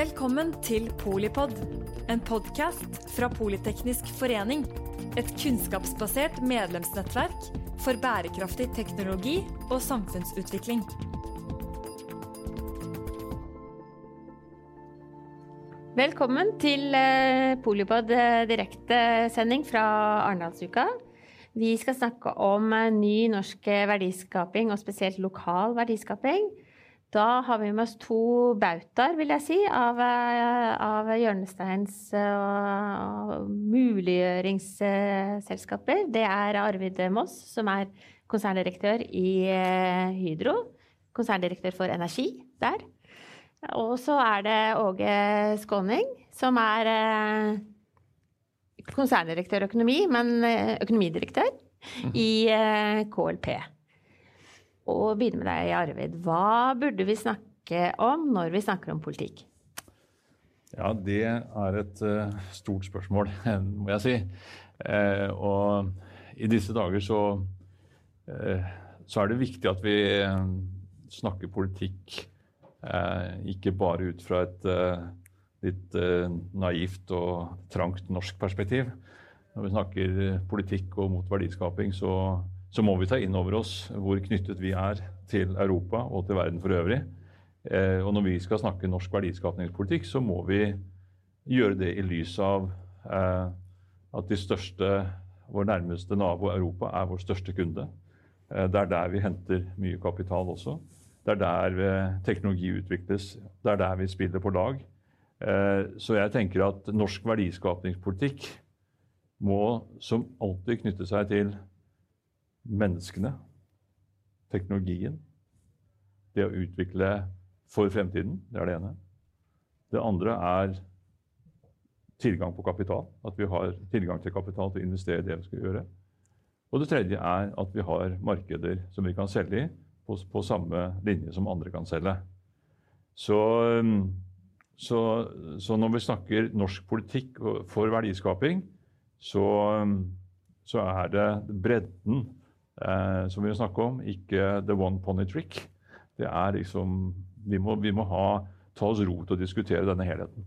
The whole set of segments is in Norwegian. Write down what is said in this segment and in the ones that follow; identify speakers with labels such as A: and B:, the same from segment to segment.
A: Velkommen til Polipod, en podkast fra Politeknisk forening. Et kunnskapsbasert medlemsnettverk for bærekraftig teknologi og samfunnsutvikling.
B: Velkommen til eh, Polipod eh, direktesending fra Arendalsuka. Vi skal snakke om eh, ny norsk verdiskaping, og spesielt lokal verdiskaping. Da har vi med oss to bautaer, vil jeg si, av, av hjørnesteins- og muliggjøringsselskaper. Det er Arvid Moss, som er konserndirektør i Hydro. Konserndirektør for energi der. Og så er det Åge Skåning, som er eh, konserndirektør økonomi, men eh, økonomidirektør i eh, KLP. Og begynne med deg, Arvid. Hva burde vi snakke om når vi snakker om politikk?
C: Ja, det er et uh, stort spørsmål, må jeg si. Uh, og i disse dager så, uh, så er det viktig at vi snakker politikk ikke bare ut fra et litt naivt og trangt norsk perspektiv. Når vi snakker politikk og mot verdiskaping, så så må vi ta inn over oss hvor knyttet vi er til Europa og til verden for øvrig. Eh, og når vi skal snakke norsk verdiskapningspolitikk, så må vi gjøre det i lys av eh, at de største, vår nærmeste nabo Europa er vår største kunde. Eh, det er der vi henter mye kapital også. Det er der teknologi utvikles. Det er der vi spiller på lag. Så jeg tenker at norsk verdiskapningspolitikk må som alltid knytte seg til menneskene, teknologien, det å utvikle for fremtiden. Det er det ene. Det andre er tilgang på kapital. At vi har tilgang til kapital til å investere i det vi skal gjøre. Og det tredje er at vi har markeder som vi kan selge i på, på samme linje som andre kan selge. Så, så, så, når vi snakker norsk politikk for verdiskaping, så, så er det bredden som vi snakker om, ikke the one pony trick. Det er liksom Vi må, vi må ha, ta oss ro til å diskutere denne helheten.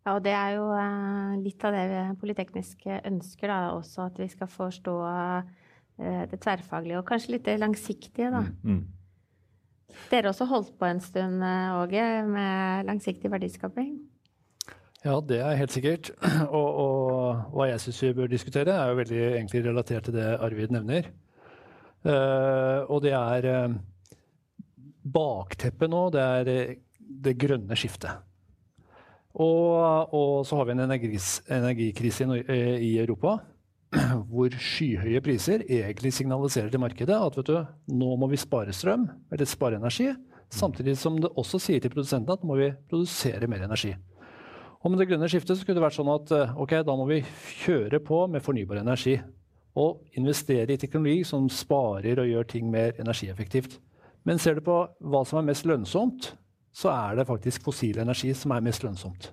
B: Ja, og det er jo eh, litt av det politekniske ønsker, da, også at vi skal forstå eh, det tverrfaglige og kanskje litt det langsiktige, da. Mm, mm. Dere også holdt på en stund, eh, Åge, med langsiktig verdiskaping?
D: Ja, det er helt sikkert. Og, og hva jeg syns vi bør diskutere, er jo veldig egentlig relatert til det Arvid nevner. Uh, og det er uh, Bakteppet nå, det er uh, det grønne skiftet. Og, og, så har vi en energis, energikrise i, i, Europa hvor skyhøye priser egentlig signaliserer til markedet at vet du, nå må vi spare strøm, eller spare energi. Samtidig som det også sier til produsentene at nå må vi produsere mer energi. Og med det grønne skiftet så skulle det vært sånn at ok, da må vi kjøre på med fornybar energi og investere i teknologi som sparer og gjør ting mer energieffektivt. Men ser du på hva som er mest lønnsomt, så er det faktisk fossil energi som er mest lønnsomt.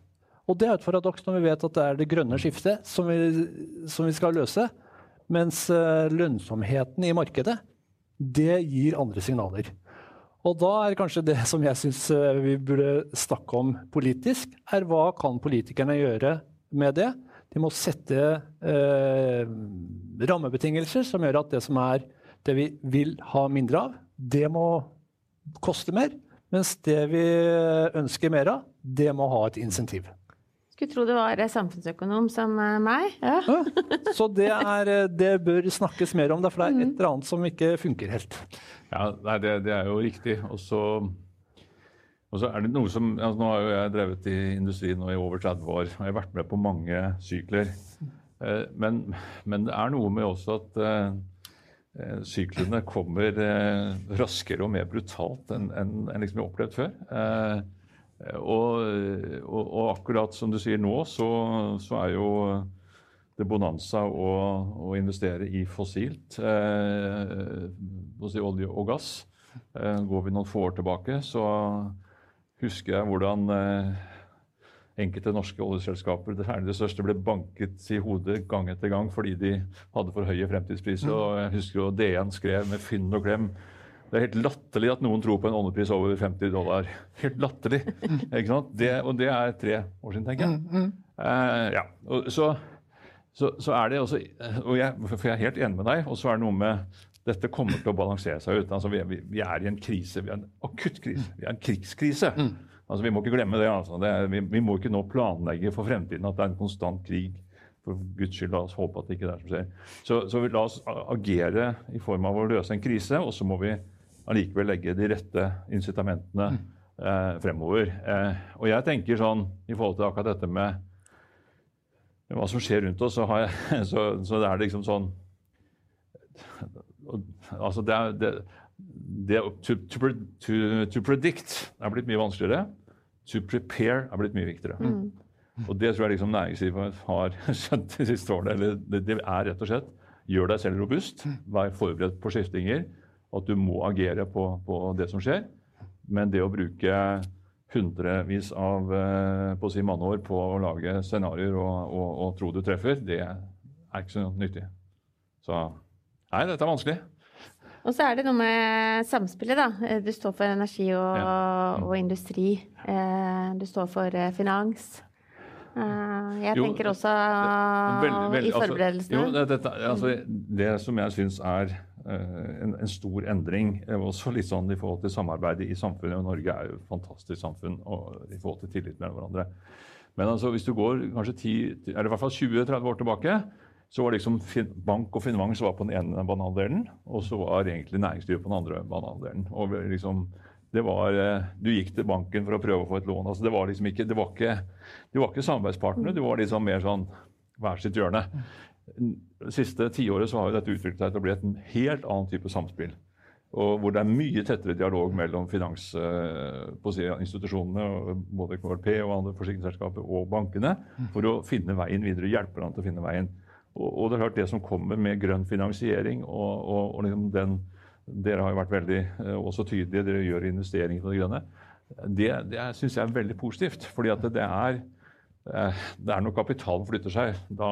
D: Og det er et paradoks når vi vet at det er det grønne skiftet som vi, som vi skal løse. Mens uh, lønnsomheten i markedet, det gir andre signaler. Og da er kanskje det som jeg syns uh, vi burde snakke om politisk, er hva kan politikerne gjøre med det? De må sette eh, rammebetingelser som gjør at det som er det vi vil ha mindre av, det må koste mer. Mens det vi ønsker mer av, det må ha et insentiv.
B: Skulle tro det var samfunnsøkonom som eh, meg. Ja.
D: Ja, så det, er, eh, det, bør snakkes mer om, det, for det er et eller annet som ikke funker helt.
C: Ja, nei, det, det, er jo riktig. Og så og så er det noe som, altså Nå har jo jeg drevet i industrien nå i over 30 år og jeg har vært med på mange sykler. Eh, men, men det er noe med også at eh, eh, syklene kommer raskere og mer brutalt enn en, liksom vi har opplevd før. Og, og, og, akkurat som du sier nå, så, så er jo det bonanza å, å investere i fossilt, eh, olje og gass. Eh, går vi noen få år tilbake, så husker jeg hvordan eh, enkelte norske oljeselskaper, det det største, ble banket i hodet gang etter gang fordi de hadde for høye fremtidspriser. Mm. Og jeg husker jo DN skrev med fynn og klem det er helt latterlig at noen tror på en oljepris over 50 dollar. Helt latterlig. ikke sant? Det, og det er tre år siden, tenker jeg. Eh, ja. og, så, så, så, er det også og jeg, For jeg er helt enig med deg. Og så er det noe med dette kommer til å balansere seg ut. Altså, vi, vi, vi, er i en krise. Vi er en akutt krise. Vi er en krigskrise. Altså, vi må ikke glemme det. Altså. det er, vi, vi, må ikke nå planlegge for fremtiden at det er en konstant krig. For Guds skyld, la oss håpe at det ikke er det som skjer. Så, så la oss agere i form av å løse en krise, og så må vi allikevel legge de rette incitamentene eh, fremover. Eh, og jeg tenker sånn i forhold til akkurat dette med hva som skjer rundt oss, så, jeg, så, så det er liksom sånn altså det er, det, det, to, to, to, to, predict er blitt mye vanskeligere. To prepare er blitt mye viktigere. Mm. Og det tror jeg liksom næringslivet har skjønt de siste årene. Det, det, er rett og slett gjør deg selv robust. Vær forberedt på skiftinger. At du må agere på, på det som skjer. Men det å bruke hundrevis av eh, på å si manneår på å lage scenarioer og, og, og, tro du treffer, det er ikke så nyttig. Så nei, dette er vanskelig.
B: Og så er det noe med samspillet, da. Du står for energi og, ja. og industri. Eh, du står for eh, finans. Eh, jeg jo, tenker også vel, vel, i altså, forberedelsene.
C: Altså, jo, det, altså, det, som jeg syns er en, en, stor endring, også litt sånn i forhold til samarbeidet i samfunnet og Norge er jo et fantastisk samfunn og i forhold til tillit mellom hverandre. Men altså, hvis du går kanskje 10, eller i hvert fall 20-30 år tilbake, så var liksom bank og finans var på den ene banehalvdelen, og så var egentlig næringslivet på den andre banehalvdelen. Og liksom, det var, eh, Du gikk til banken for å prøve å få et lån. altså Det var liksom ikke, det var ikke, det var ikke samarbeidspartnere, det var liksom mer sånn hver sitt hjørne. Det siste tiåret så har jo dette utviklet seg til å bli et helt annen type samspill. Og hvor det er mye tettere dialog mellom finansinstitusjonene, eh, både KLP og andre forsikringsselskaper, og bankene, for å finne veien videre, hjelpe dem til å finne veien. Og, og, det er klart det som kommer med grønn finansiering og, og, og liksom den, Dere har jo vært veldig eh, også tydelige, dere gjør investeringer på det grønne. Det, det syns jeg er veldig positivt. fordi at det er, eh, det er når kapitalen flytter seg, da,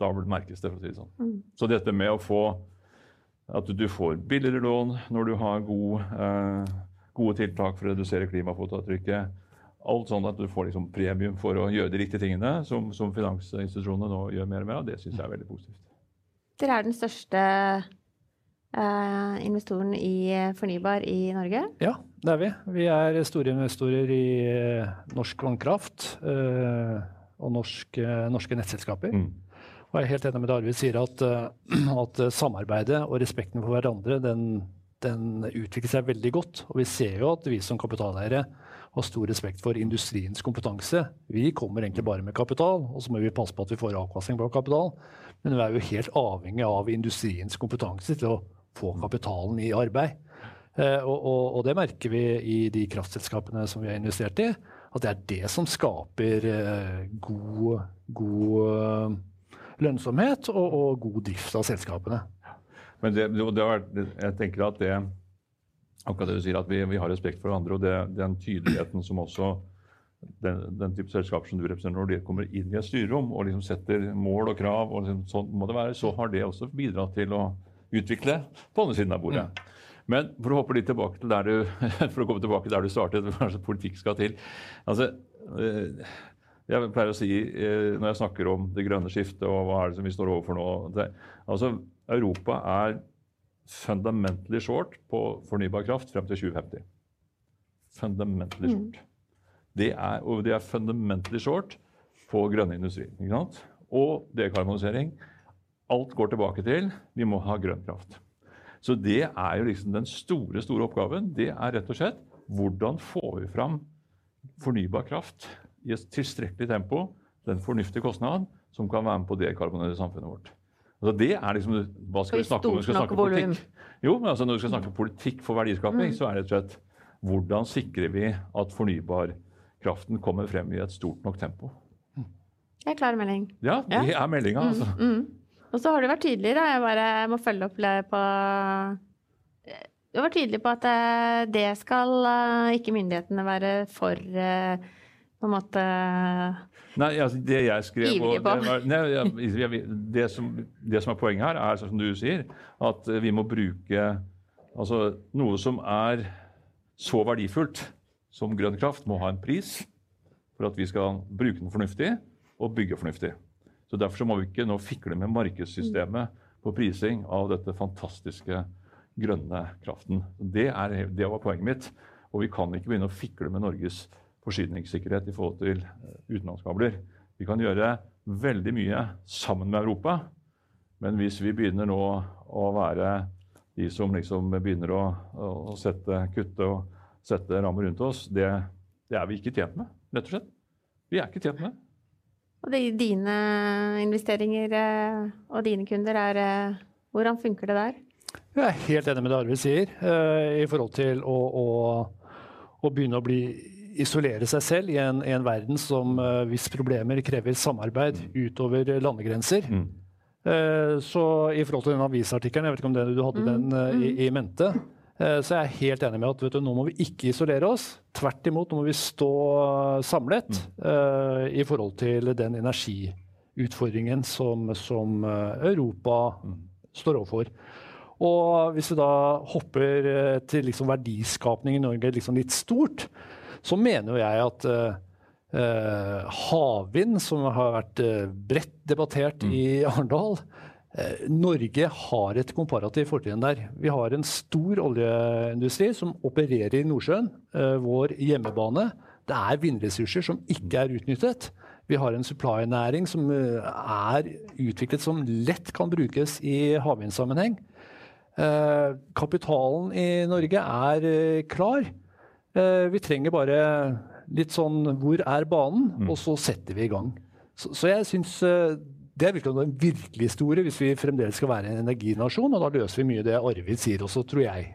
C: da merkes det. for å si det sånn. Mm. Så dette med å få at du får billigere lån når du har god, eh, gode tiltak for å redusere klimafotavtrykket, Alt sånn at du får liksom premium for å gjøre de riktige tingene, som, som finansinstitusjonene nå gjør mer og mer av. Det syns jeg er veldig positivt.
B: Dere er den største eh, investoren i fornybar i Norge?
D: Ja, det er vi. Vi er store investorer i eh, norsk vannkraft eh, og norsk, eh, norske nettselskaper. Mm. Og jeg er helt enig med det Arvid sier, at, eh, at, samarbeidet og respekten for hverandre den, den utvikler seg veldig godt. Og vi ser jo at vi som kapitaleiere har stor respekt for industriens kompetanse. Vi kommer egentlig bare med kapital, og så må vi passe på at vi får avkastning på kapital. Men vi er jo helt avhengig av industriens kompetanse til å få kapitalen i arbeid. Eh, og, og, og, det merker vi i de kraftselskapene som vi har investert i. At det er det som skaper eh, god, god eh, lønnsomhet og, og, god drift av selskapene.
C: Men det, det har, jeg tenker at det akkurat det du sier, at vi, vi har respekt for hverandre. Og det, den tydeligheten som også den, den, type selskaper som du representerer, når de kommer inn i et styrerom og liksom setter mål og krav, og liksom, sånn må det være, så har det også bidratt til å utvikle på andre siden av bordet. Mm. Men for å hoppe litt tilbake til der du, for å komme tilbake der du startet, kanskje politikk skal til. Altså, eh, jeg pleier å si eh, når jeg snakker om det grønne skiftet og hva er det som vi står overfor nå det, altså Europa er fundamentally short på fornybar kraft frem til 2050. Fundamentally mm. short. Det er, og det er fundamentally short på grønne industri. Ikke sant? Og dekarbonisering. Alt går tilbake til vi må ha grønn kraft. Så det er jo liksom den store store oppgaven. Det er rett og slett hvordan får vi fram fornybar kraft i et tilstrekkelig tempo, den fornuftige kostnad, som kan være med på å dekarbonisere samfunnet vårt. Altså det er liksom, Hva skal vi snakke om når vi skal snakke politikk? Jo, men altså Når vi skal snakke politikk for verdiskaping, mm. så er det rett og slett hvordan sikrer vi at fornybarkraften kommer frem i et stort nok tempo?
B: Det er klar melding.
C: Ja, det ja. er meldinga, altså. Mm, mm.
B: Og så har du vært tydelig, da. Jeg bare må følge opp på Du har vært tydelig på at eh, det skal eh, ikke myndighetene være for eh, på en måte
C: Nei, altså det jeg skrev det, var, nei, det, som, det, som, er poenget her, er som du sier, at vi må bruke Altså, noe som er så verdifullt som grønn kraft, må ha en pris for at vi skal bruke den fornuftig og bygge fornuftig. Så Derfor så må vi ikke nå fikle med markedssystemet på prising av dette fantastiske grønne kraften. Det, er, det var poenget mitt. Og vi kan ikke begynne å fikle med Norges forsyningssikkerhet i forhold til eh, utenlandskabler. Vi kan gjøre veldig mye sammen med Europa, men hvis vi begynner nå å være de som liksom begynner å, å sette, kutte og sette rammer rundt oss, det, det, er vi ikke tjent med, rett og slett. Vi er ikke tjent med.
B: Og det, dine investeringer eh, og dine kunder, er, eh, hvordan funker det der?
D: Jeg er helt enig med det Arvid sier, uh, i forhold til å, å, å, begynne å bli isolere seg selv i en, i en verden som uh, hvis problemer krever samarbeid utover landegrenser. Mm. Uh, så i forhold til den avisartikkelen, jeg vet ikke om det, du hadde mm. den i, i, mente, Eh, så jeg er helt enig med at du, nå må vi ikke isolere oss. Tvert imot, nå må vi stå samlet mm. uh, i forhold til den energiutfordringen som, som eh, Europa mm. står overfor. Og hvis vi da hopper til liksom verdiskapning i Norge liksom litt stort, så mener jo jeg at uh, havvind, som har vært bredt debattert mm. i Arendal, Eh, Norge har et komparativt fortrinn der. Vi har en stor oljeindustri som opererer i Nordsjøen, eh, vår hjemmebane. Det er vindressurser som ikke er utnyttet. Vi har en supply-næring som eh, er utviklet som lett kan brukes i havvindsammenheng. Kapitalen i Norge er klar. Vi trenger bare litt sånn Hvor er banen? Mm. Og så setter vi i gang. Så, så jeg syns det er virkelig en virkelig historie hvis vi fremdeles skal være en energinasjon. Og da løser vi mye det Arvid sier også, tror jeg.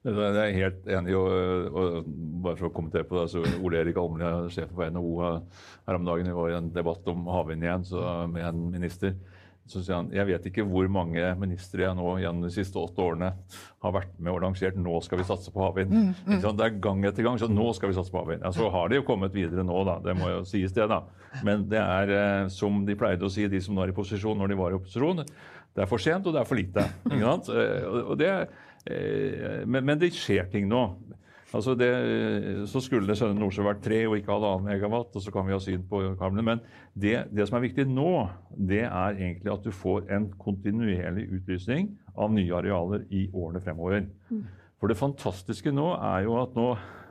C: Jeg er helt enig. Og, og bare for å kommentere på det, så Ole Erik Almlia, sjefen for NHO, her om dagen vi var i en debatt om havvind igjen så, med en minister. Så sier han jeg vet ikke hvor mange ministre jeg nå gjennom de siste åtte årene har vært med og lansert 'nå skal vi satse på havvind'. Mm, mm. Det er gang etter gang. Så nå skal vi satse på havvind. Ja, så har de jo kommet videre nå, da. Det må jo sies, det. da. Men det er eh, som de pleide å si, de som nå er i posisjon når de var i opposisjon, det er for sent og det er for lite. Ikke sant? Eh, og det, eh, men, men det skjer ting nå. Altså det, så skulle det Sønne Nordsjø vært tre og ikke halvannen megawatt, og så kan vi ha syn på kablene. Men det, det, som er viktig nå, det er egentlig at du får en kontinuerlig utlysning av nye arealer i årene fremover. Mm. For det fantastiske nå er jo at nå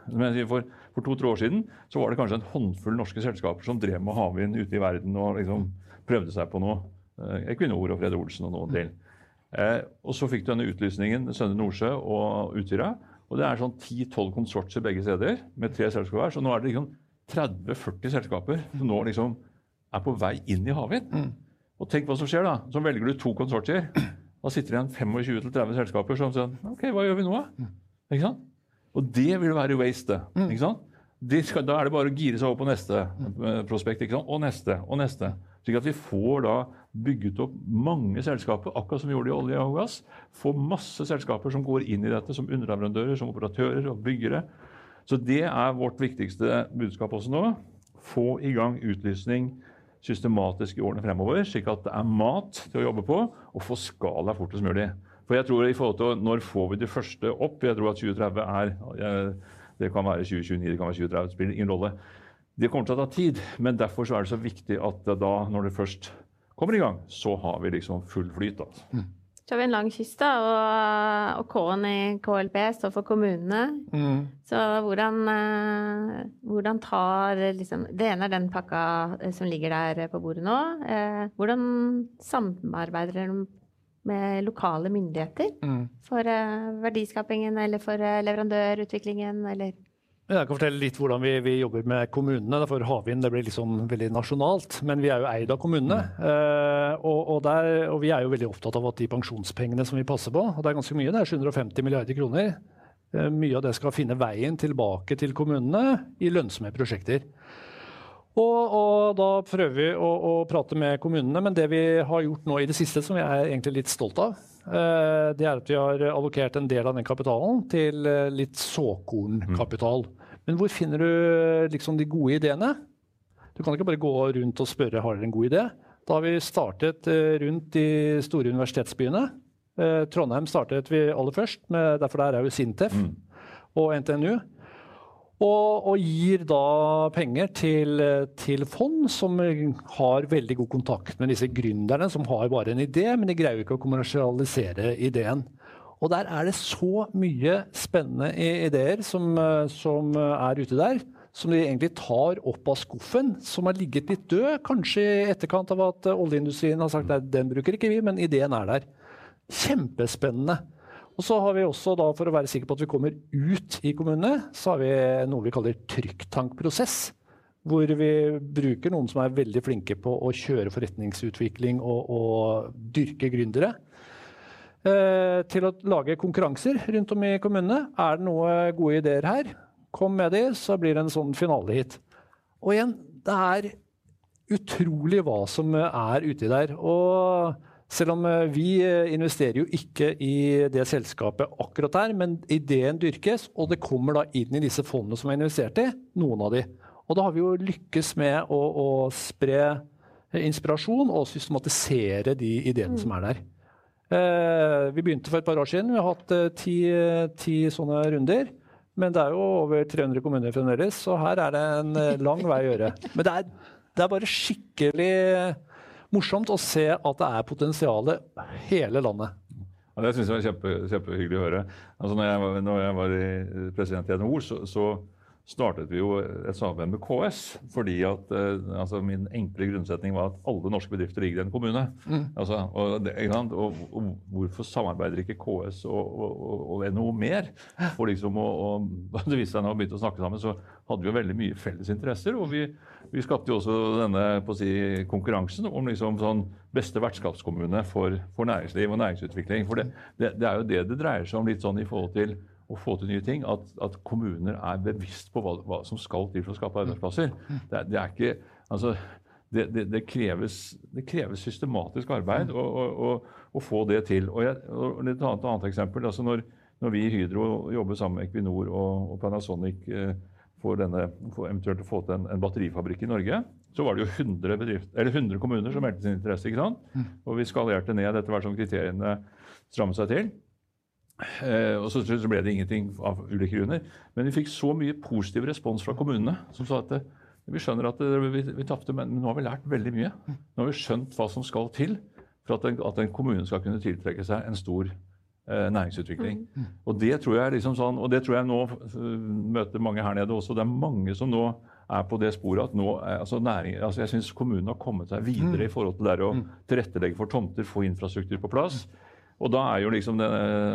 C: For, for to-tre år siden så var det kanskje en håndfull norske selskaper som drev med havvind ute i verden og liksom prøvde seg på noe. Eh, Equinor og Fred Olsen og noen til. Eh, og så fikk du denne utlysningen, Sønne Nordsjø og Utsira. Og det er sånn 10-12 konsortier begge steder med tre selskaper hver. Så nå er det liksom 30-40 selskaper som nå liksom er på vei inn i havvind. Mm. Og tenk hva som skjer da. Så velger du to konsortier. Da sitter det igjen 25-30 selskaper som sier OK, hva gjør vi nå, da? Mm. Ikke sant? Og det vil være waste. Mm. ikke sant? Skal, da er det bare å gire seg opp på neste mm. prospekt. ikke sant? Og neste og neste. Slik at vi får da bygget opp mange selskaper, akkurat som vi gjorde i olje og gass. Få masse selskaper som går inn i dette som underleverandører, som operatører og byggere. Så det er vårt viktigste budskap også nå. Få i gang utlysning systematisk i årene fremover, slik at det er mat til å jobbe på, og få skala fortest mulig. For jeg tror i forhold til Når får vi de første opp? Jeg tror at 2030 er Det kan være 2029, det kan være 2030, det spiller ingen rolle. Det kommer til å ta tid, men derfor er det så viktig at da, når det først kommer i gang, så har vi liksom full flyt. Altså. Mm.
B: Så har vi en lang kyst, da, og, og K-en i KLP står for kommunene. Mm. Så hvordan, uh, hvordan tar liksom Det ene er den pakka eh, som ligger der på bordet nå. Uh, hvordan samarbeider dere med lokale myndigheter mm. for uh, verdiskapingen eller for leverandørutviklingen, eller
D: jeg kan fortelle litt hvordan vi, vi jobber med kommunene. For havvind blir liksom veldig nasjonalt, men vi er jo eid av kommunene. Mm. Uh, og, og, der, og, vi er jo veldig opptatt av at de pensjonspengene som vi passer på, og det er ganske mye, det er 750 milliarder kroner, mye av det skal finne veien tilbake til kommunene i lønnsomme prosjekter. Og, og, da prøver vi å, å, prate med kommunene. Men det vi har gjort nå i det siste, som jeg er egentlig litt stolt av, uh, det er at vi har allokert en del av den kapitalen til litt såkornkapital. Mm. Men hvor finner du liksom de gode ideene? Du kan ikke bare gå rundt og spørre har dere en god idé. Da har vi startet eh, rundt de store universitetsbyene. Eh, Trondheim startet vi aller først, med, derfor der er jo Sintef
C: Mm.
D: og NTNU. Og, og gir da penger til, til fond som har veldig god kontakt med disse gründerne som har bare en idé, men de greier ikke å kommersialisere ideen. Og der er det så mye spennende ideer som, som er ute der, som de egentlig tar opp av skuffen, som har ligget litt død, kanskje i etterkant av at oljeindustrien har sagt at den bruker ikke vi, men ideen er der. Kjempespennende. Og så har vi også, da, for å være sikker på at vi kommer ut i kommunene, så har vi noe vi kaller trykktankprosess. Hvor vi bruker noen som er veldig flinke på å kjøre forretningsutvikling og, og dyrke gründere. Eh, til å lage konkurranser rundt om i kommunene. Er det noen gode ideer her? Kom med de, så blir det en sånn finalehit. Og igjen, det er utrolig hva som er uti der. Og selv om eh, vi eh, investerer jo ikke i det selskapet akkurat der, men ideen dyrkes, og det kommer da inn i disse fondene som er investert i, noen av de. Og da har vi jo lykkes med å, å spre eh, inspirasjon og systematisere de ideene som er der. Eh, vi begynte for et par år siden. Vi har hatt eh, ti, ti sånne runder. Men det er jo over 300 kommuner fremdeles, så her er det en lang vei å gjøre. Men det er, det er bare skikkelig morsomt å se at det er potensial hele landet.
C: Ja, det syns jeg var kjempe, kjempehyggelig å høre. Altså, når, jeg når jeg var president i NHO, så, så startet vi jo et samarbeid med KS. Fordi at eh, altså Min enkle grunnsetning var at alle norske bedrifter ligger i en kommune. Altså, og, det? Og, og hvorfor samarbeider ikke KS og, og, NHO mer? For liksom å, og, det viste seg når vi begynte å snakke sammen, så hadde vi jo veldig mye felles interesser. og vi vi skapte jo også denne si, konkurransen om liksom sånn beste vertskapskommune for, for næringsliv og næringsutvikling. For det, det, det er jo det det dreier seg om litt sånn i forhold til å få til nye ting. At, at kommuner er bevisst på hva, hva som skal til for å skape arbeidsplasser. Det, er- det er ikke, altså, det, det, det, kreves, det kreves systematisk arbeid å, få det til. Og, jeg, og et annet, annet eksempel. altså når, når vi i Hydro jobber sammen med Equinor og, og Panasonic eh, for, denne, for eventuelt å få til en, en batterifabrikk i Norge, så var det jo 100, bedrift, eller 100 kommuner som meldte sin interesse. ikke sant? Og vi skalerte ned etter hvert som kriteriene strammet seg til. Eh, og så, så ble det ingenting av ulike grunner. Men vi fikk så mye positiv respons fra kommunene som sa at vi skjønner at vi, vi tapte, men nå har vi lært veldig mye. Nå har vi skjønt hva som skal til for at en, at en kommune skal kunne tiltrekke seg en stor eh, næringsutvikling. Og det tror jeg liksom sånn, og det tror jeg nå møter mange her nede også. Det er mange som nå er på det sporet at nå, altså næring, altså jeg syns kommunene har kommet seg videre i forhold til det å tilrettelegge for tomter, få infrastruktur på plass. Og da er jo liksom det,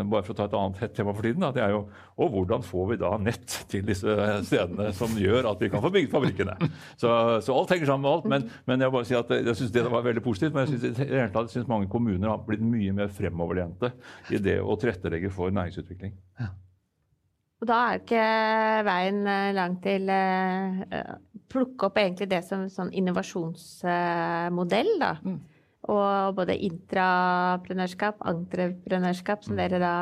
C: bare for å ta et annet hett tema for tiden, da, det er jo og hvordan får vi da nett til disse stedene som gjør at vi kan få bygd fabrikkene. Så, så alt henger sammen med alt. Men, men jeg bare si at jeg syns det var veldig positivt. Men jeg synes, i hele tatt synes mange kommuner har blitt mye mer fremoverlente i det å tilrettelegge for næringsutvikling.
B: Og da er ikke veien eh, lang til eh, eh, plukke opp egentlig det som sånn innovasjonsmodell, da. Og både intraprenørskap, entreprenørskap, som dere da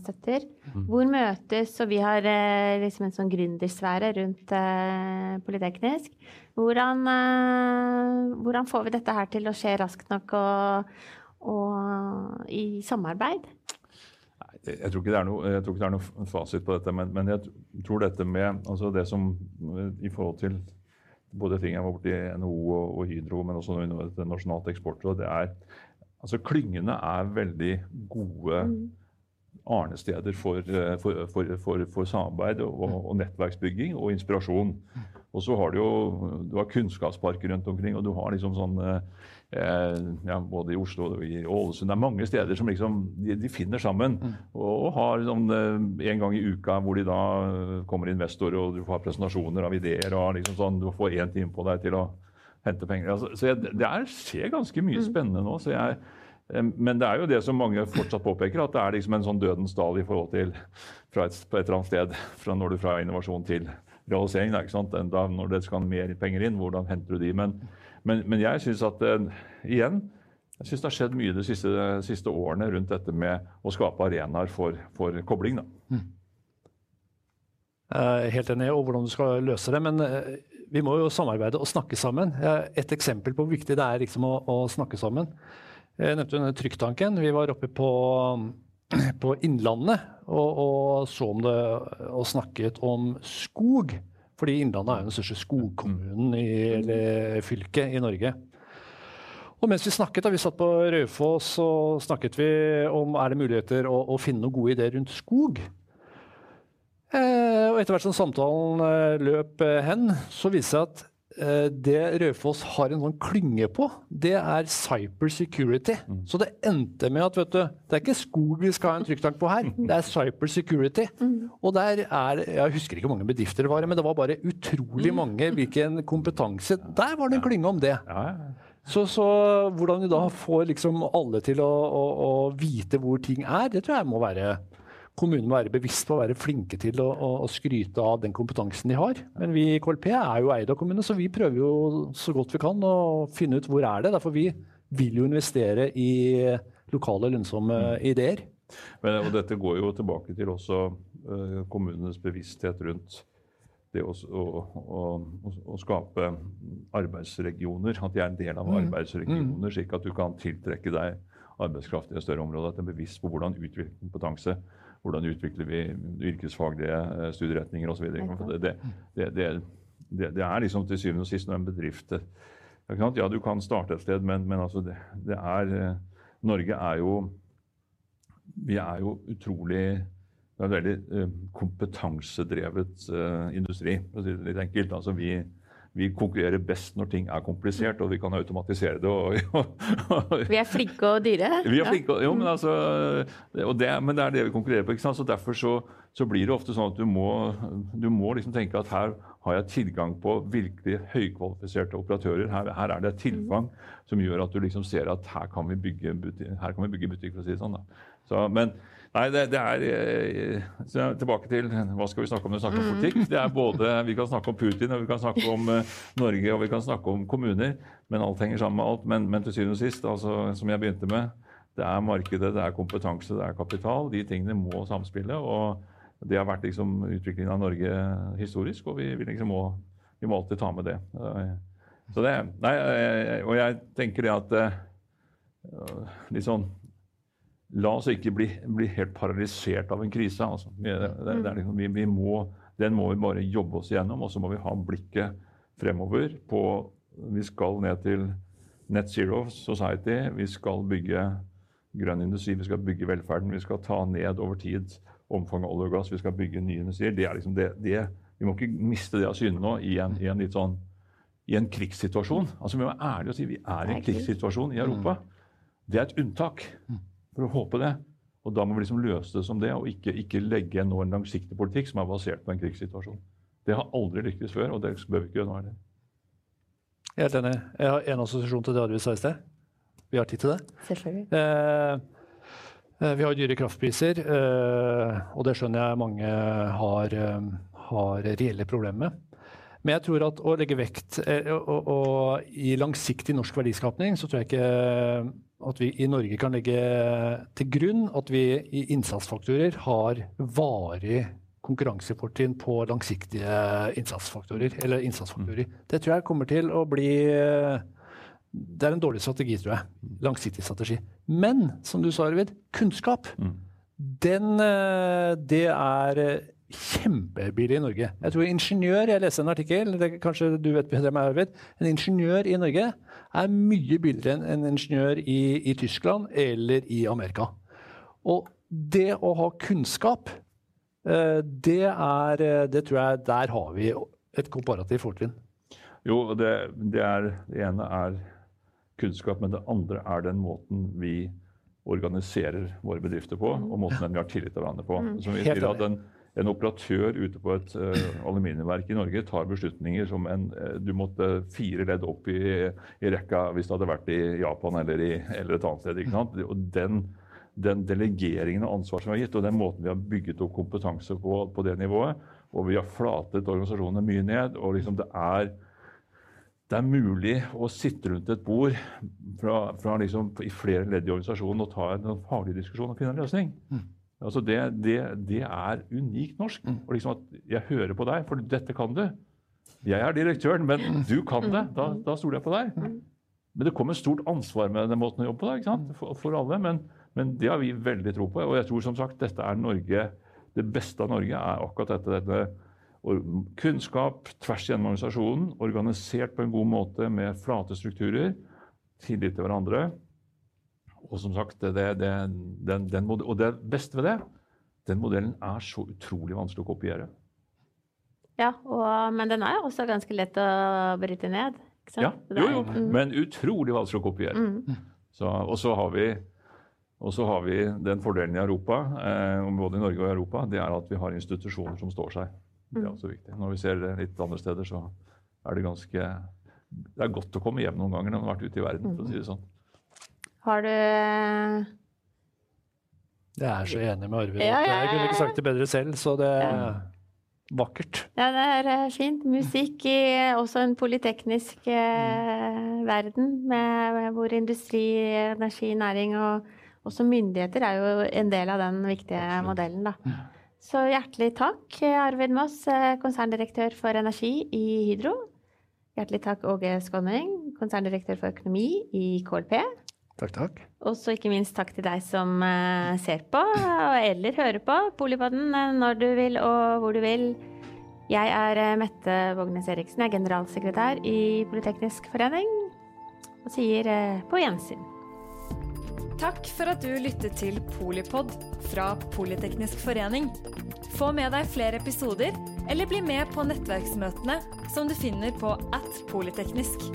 B: støtter. Hvor møtes, og vi har eh, liksom en sånn gründersfære rundt eh, Politeknisk. Hvordan, eh, hvordan får vi dette her til å skje raskt nok og, og i samarbeid?
C: Jeg tror noe, jeg tror ikke det er noe fasit på dette, men, men jeg tror dette med altså det som eh, i forhold til både ting jeg var borti NHO og, og Hydro, men også et nasjonalt eksportråd, det er altså Klyngene er veldig gode arnesteder for, eh, for, for, for, for samarbeid og, og nettverksbygging og inspirasjon. Og så har du jo du har kunnskapsparker rundt omkring, og du har liksom sånn eh, ja, Både i Oslo og i Ålesund. Det er mange steder som liksom de, de finner sammen. Og, og har liksom, eh, en gang i uka hvor de da eh, kommer investorer, og du får presentasjoner av ideer. og liksom sånn, Du får én time på deg til å hente penger. Altså, så jeg, det er, skjer ganske mye spennende nå. så jeg eh, men det er jo det som mange fortsatt påpeker, at det er liksom en sånn dødens dal i forhold til fra et, på et eller annet sted, fra når du fra innovasjon til realisering. Da? Da, når det skal mer penger inn, hvordan henter du de? Men, men, men jeg syns at eh, igjen jeg syns det har skjedd mye de siste, siste årene rundt dette med å skape arenaer for, for kobling. Da.
D: Jeg er helt enig og hvordan du skal løse det, men eh, vi må jo samarbeide og snakke sammen. Et eksempel på hvor viktig det er liksom å, å snakke sammen. Jeg nevnte denne trykktanken. Vi var oppe på, på Innlandet og, og, så om det og snakket om skog. Fordi Innlandet er jo den største skogkommunen i fylket i Norge. Og mens vi snakket, da vi satt på Raufoss, så snakket vi om er det muligheter å, å finne noen gode ideer rundt skog. Eh, og etter hvert som samtalen eh, løp eh, hen, så viste det seg at det Raufoss har en sånn klynge på, det er cyber security. Mm. Så det endte med at vet du, det er ikke skog vi skal ha en trykktank på her, det er cyber security. Mm. Og der er Jeg husker ikke hvor mange bedrifter det var, men det var bare utrolig mm. mange. Hvilken kompetanse Der var det en klynge om det. Så, så, hvordan vi da får liksom alle til å, å, å vite hvor ting er, det tror jeg må være kommunen må være bevisst på å være flinke til å, å, å, skryte av den kompetansen de har. Men vi i KLP er jo eid av kommunen, så vi prøver jo så godt vi kan å finne ut hvor er det Derfor vi vil jo investere i lokale, lønnsomme mm. ideer.
C: Men, og dette går jo tilbake til også uh, kommunenes bevissthet rundt det å, å, å, skape arbeidsregioner. At de er en del av mm. arbeidsregioner, mm. slik at du kan tiltrekke deg arbeidskraft i et større område. At de er bevisst på hvordan utvikle kompetanse hvordan utvikler vi yrkesfaglige eh, studieretninger osv. Det, det, det, det, er liksom til syvende og sist når en bedrift Ja, du kan starte et sted, men, men altså det, er eh, Norge er jo Vi er jo utrolig det er en veldig kompetansedrevet industri, for å si det litt enkelt. Altså vi, vi konkurrerer best når ting er komplisert, og vi kan automatisere det. Og,
B: og, vi er flinke og dyre?
C: Vi er flinke, jo, men, altså, det, men det er det vi konkurrerer på. Så Derfor så, så, blir det ofte sånn at du må, du må liksom tenke at her har jeg tilgang på virkelig høykvalifiserte operatører. Her, her er det et tilfang som gjør at du liksom ser at her kan vi bygge butikk, her kan vi bygge butikk for å si det sånn. Så, men, Nei, det, det er så Tilbake til hva skal vi snakke om når vi snakker om mm. politikk. Det er både, Vi kan snakke om Putin, og vi kan snakke om uh, Norge og vi kan snakke om kommuner. Men alt henger sammen med alt. Men, men til syvende og sist, altså, som jeg begynte med, det er markedet, det er kompetanse, det er kapital. De tingene må samspille. og Det har vært liksom utviklingen av Norge historisk, og vi, vi, liksom må, vi må, alltid ta med det. Så det nei, og jeg tenker det at uh, litt sånn La oss ikke bli, bli helt paralysert av en krise. Altså. Det, det, det liksom, vi, vi må, den må vi bare jobbe oss igjennom, og så må vi ha blikket fremover på Vi skal ned til net zero society. Vi skal bygge grønn industri, vi skal bygge velferden. Vi skal ta ned over tid omfanget av olje og gass. Vi skal bygge nye industrier. Det er liksom det, det, vi må ikke miste det av syne nå i en, i en, litt sånn i en krigssituasjon. Altså, Vi må være ærlige og si vi er i en krigssituasjon i Europa. Det er et unntak for å håpe det. Og da må vi liksom løse det som det, og ikke, ikke legge nå en langsiktig politikk som er basert på en krigssituasjon. Det har aldri lyktes før, og det bør vi ikke gjøre nå heller.
D: Helt enig. Jeg har en assosiasjon til det Arvid sa i sted. Vi har tid til det.
B: Selvfølgelig.
D: Eh, eh, vi har dyre kraftpriser, eh, og det skjønner jeg mange har, eh, har reelle problemer med. Men jeg tror at å legge vekt eh, og, og, i langsiktig norsk verdiskapning, så tror jeg ikke at vi i Norge kan legge til grunn at vi i innsatsfaktorer har varig konkurransefortrinn på langsiktige innsatsfaktorer. eller innsatsfaktorer. Mm. Det tror jeg kommer til å bli Det er en dårlig strategi, tror jeg. Langsiktig strategi. Men som du sa, Arvid, kunnskap. Mm. Den, eh, det er kjempebillig i Norge. Jeg tror ingeniør, jeg leste en artikkel, det, kanskje du vet bedre enn meg, Arvid. En ingeniør i Norge er mye billigere enn en ingeniør i, i, Tyskland eller i Amerika. Og det å ha kunnskap, eh, det er Det tror jeg der har vi et komparativt fortrinn.
C: Jo, det, det, er, det ene er kunnskap, men det andre er den måten vi organiserer våre bedrifter på, og måten vi har tillit til hverandre på. Mm. Som vi at den, en operatør ute på et uh, aluminiumverk i Norge tar beslutninger som en, uh, du måtte fire ledd opp i, i, rekka hvis det hadde vært i Japan eller, i, eller et annet sted. ikke sant? Og den, den, delegeringen av ansvar som vi har gitt, og den måten vi har bygget opp kompetanse på, på det nivået, og vi har flatet organisasjonene mye ned og liksom det er det er mulig å sitte rundt et bord fra, fra liksom, i flere ledd i organisasjonen og ta en, faglig diskusjon og finne en løsning. Mm. Altså det, det, det, er unikt norsk. Mm. Og liksom at jeg hører på deg, for dette kan du. Jeg er direktøren, men du kan det. Da, da stoler jeg på deg. men det kommer stort ansvar med den måten å jobbe på da? For, for alle. Men, men, det har vi veldig tro på. Og jeg tror som sagt dette er Norge, det beste av Norge er akkurat dette. dette kunnskap tvers gjennom organisasjonen, organisert på en god måte med flate strukturer, tillit til hverandre. Og som sagt, det, det, den, den, og det beste ved det, den modellen er så utrolig vanskelig å kopiere.
B: Ja, og, men den er jo også ganske lett å bryte ned.
C: Ja, jo, jo, mm. men utrolig vanskelig å kopiere. Mm. Så, og så har vi og så har vi den fordelen i Europa, eh, både i Norge og i Europa, det er at vi har institusjoner som står seg. Det er mm. også viktig. Når vi ser det litt andre steder, så er det ganske Det er godt å komme hjem noen ganger når man har vært ute i verden, for å si det sånn.
B: Har du
D: Jeg er så enig med Arvid. Ja, ja, ja. Jeg kunne ikke sagt det bedre selv, så det er vakkert.
B: Ja, det er eh, fint. Musikk i også en polyteknisk mm. verden, med, hvor industri, energi, næring og også myndigheter er jo en del av den viktige Absolutt. modellen. Da. Så hjertelig takk, Arvid Moss, eh, konserndirektør for energi i Hydro. Hjertelig takk, Åge Skåning, konserndirektør for økonomi i KLP.
D: Takk, takk.
B: Og så ikke minst takk til deg som uh, ser på eller hører på Polipodden uh, når du vil og hvor du vil. Jeg er uh, Mette Vågnes Eriksen, jeg er generalsekretær i Politeknisk forening og sier på gjensyn.
A: Takk for at du lyttet til Polipod fra Politeknisk forening. Få med deg flere episoder, eller bli med på nettverksmøtene som du finner på at polyteknisk.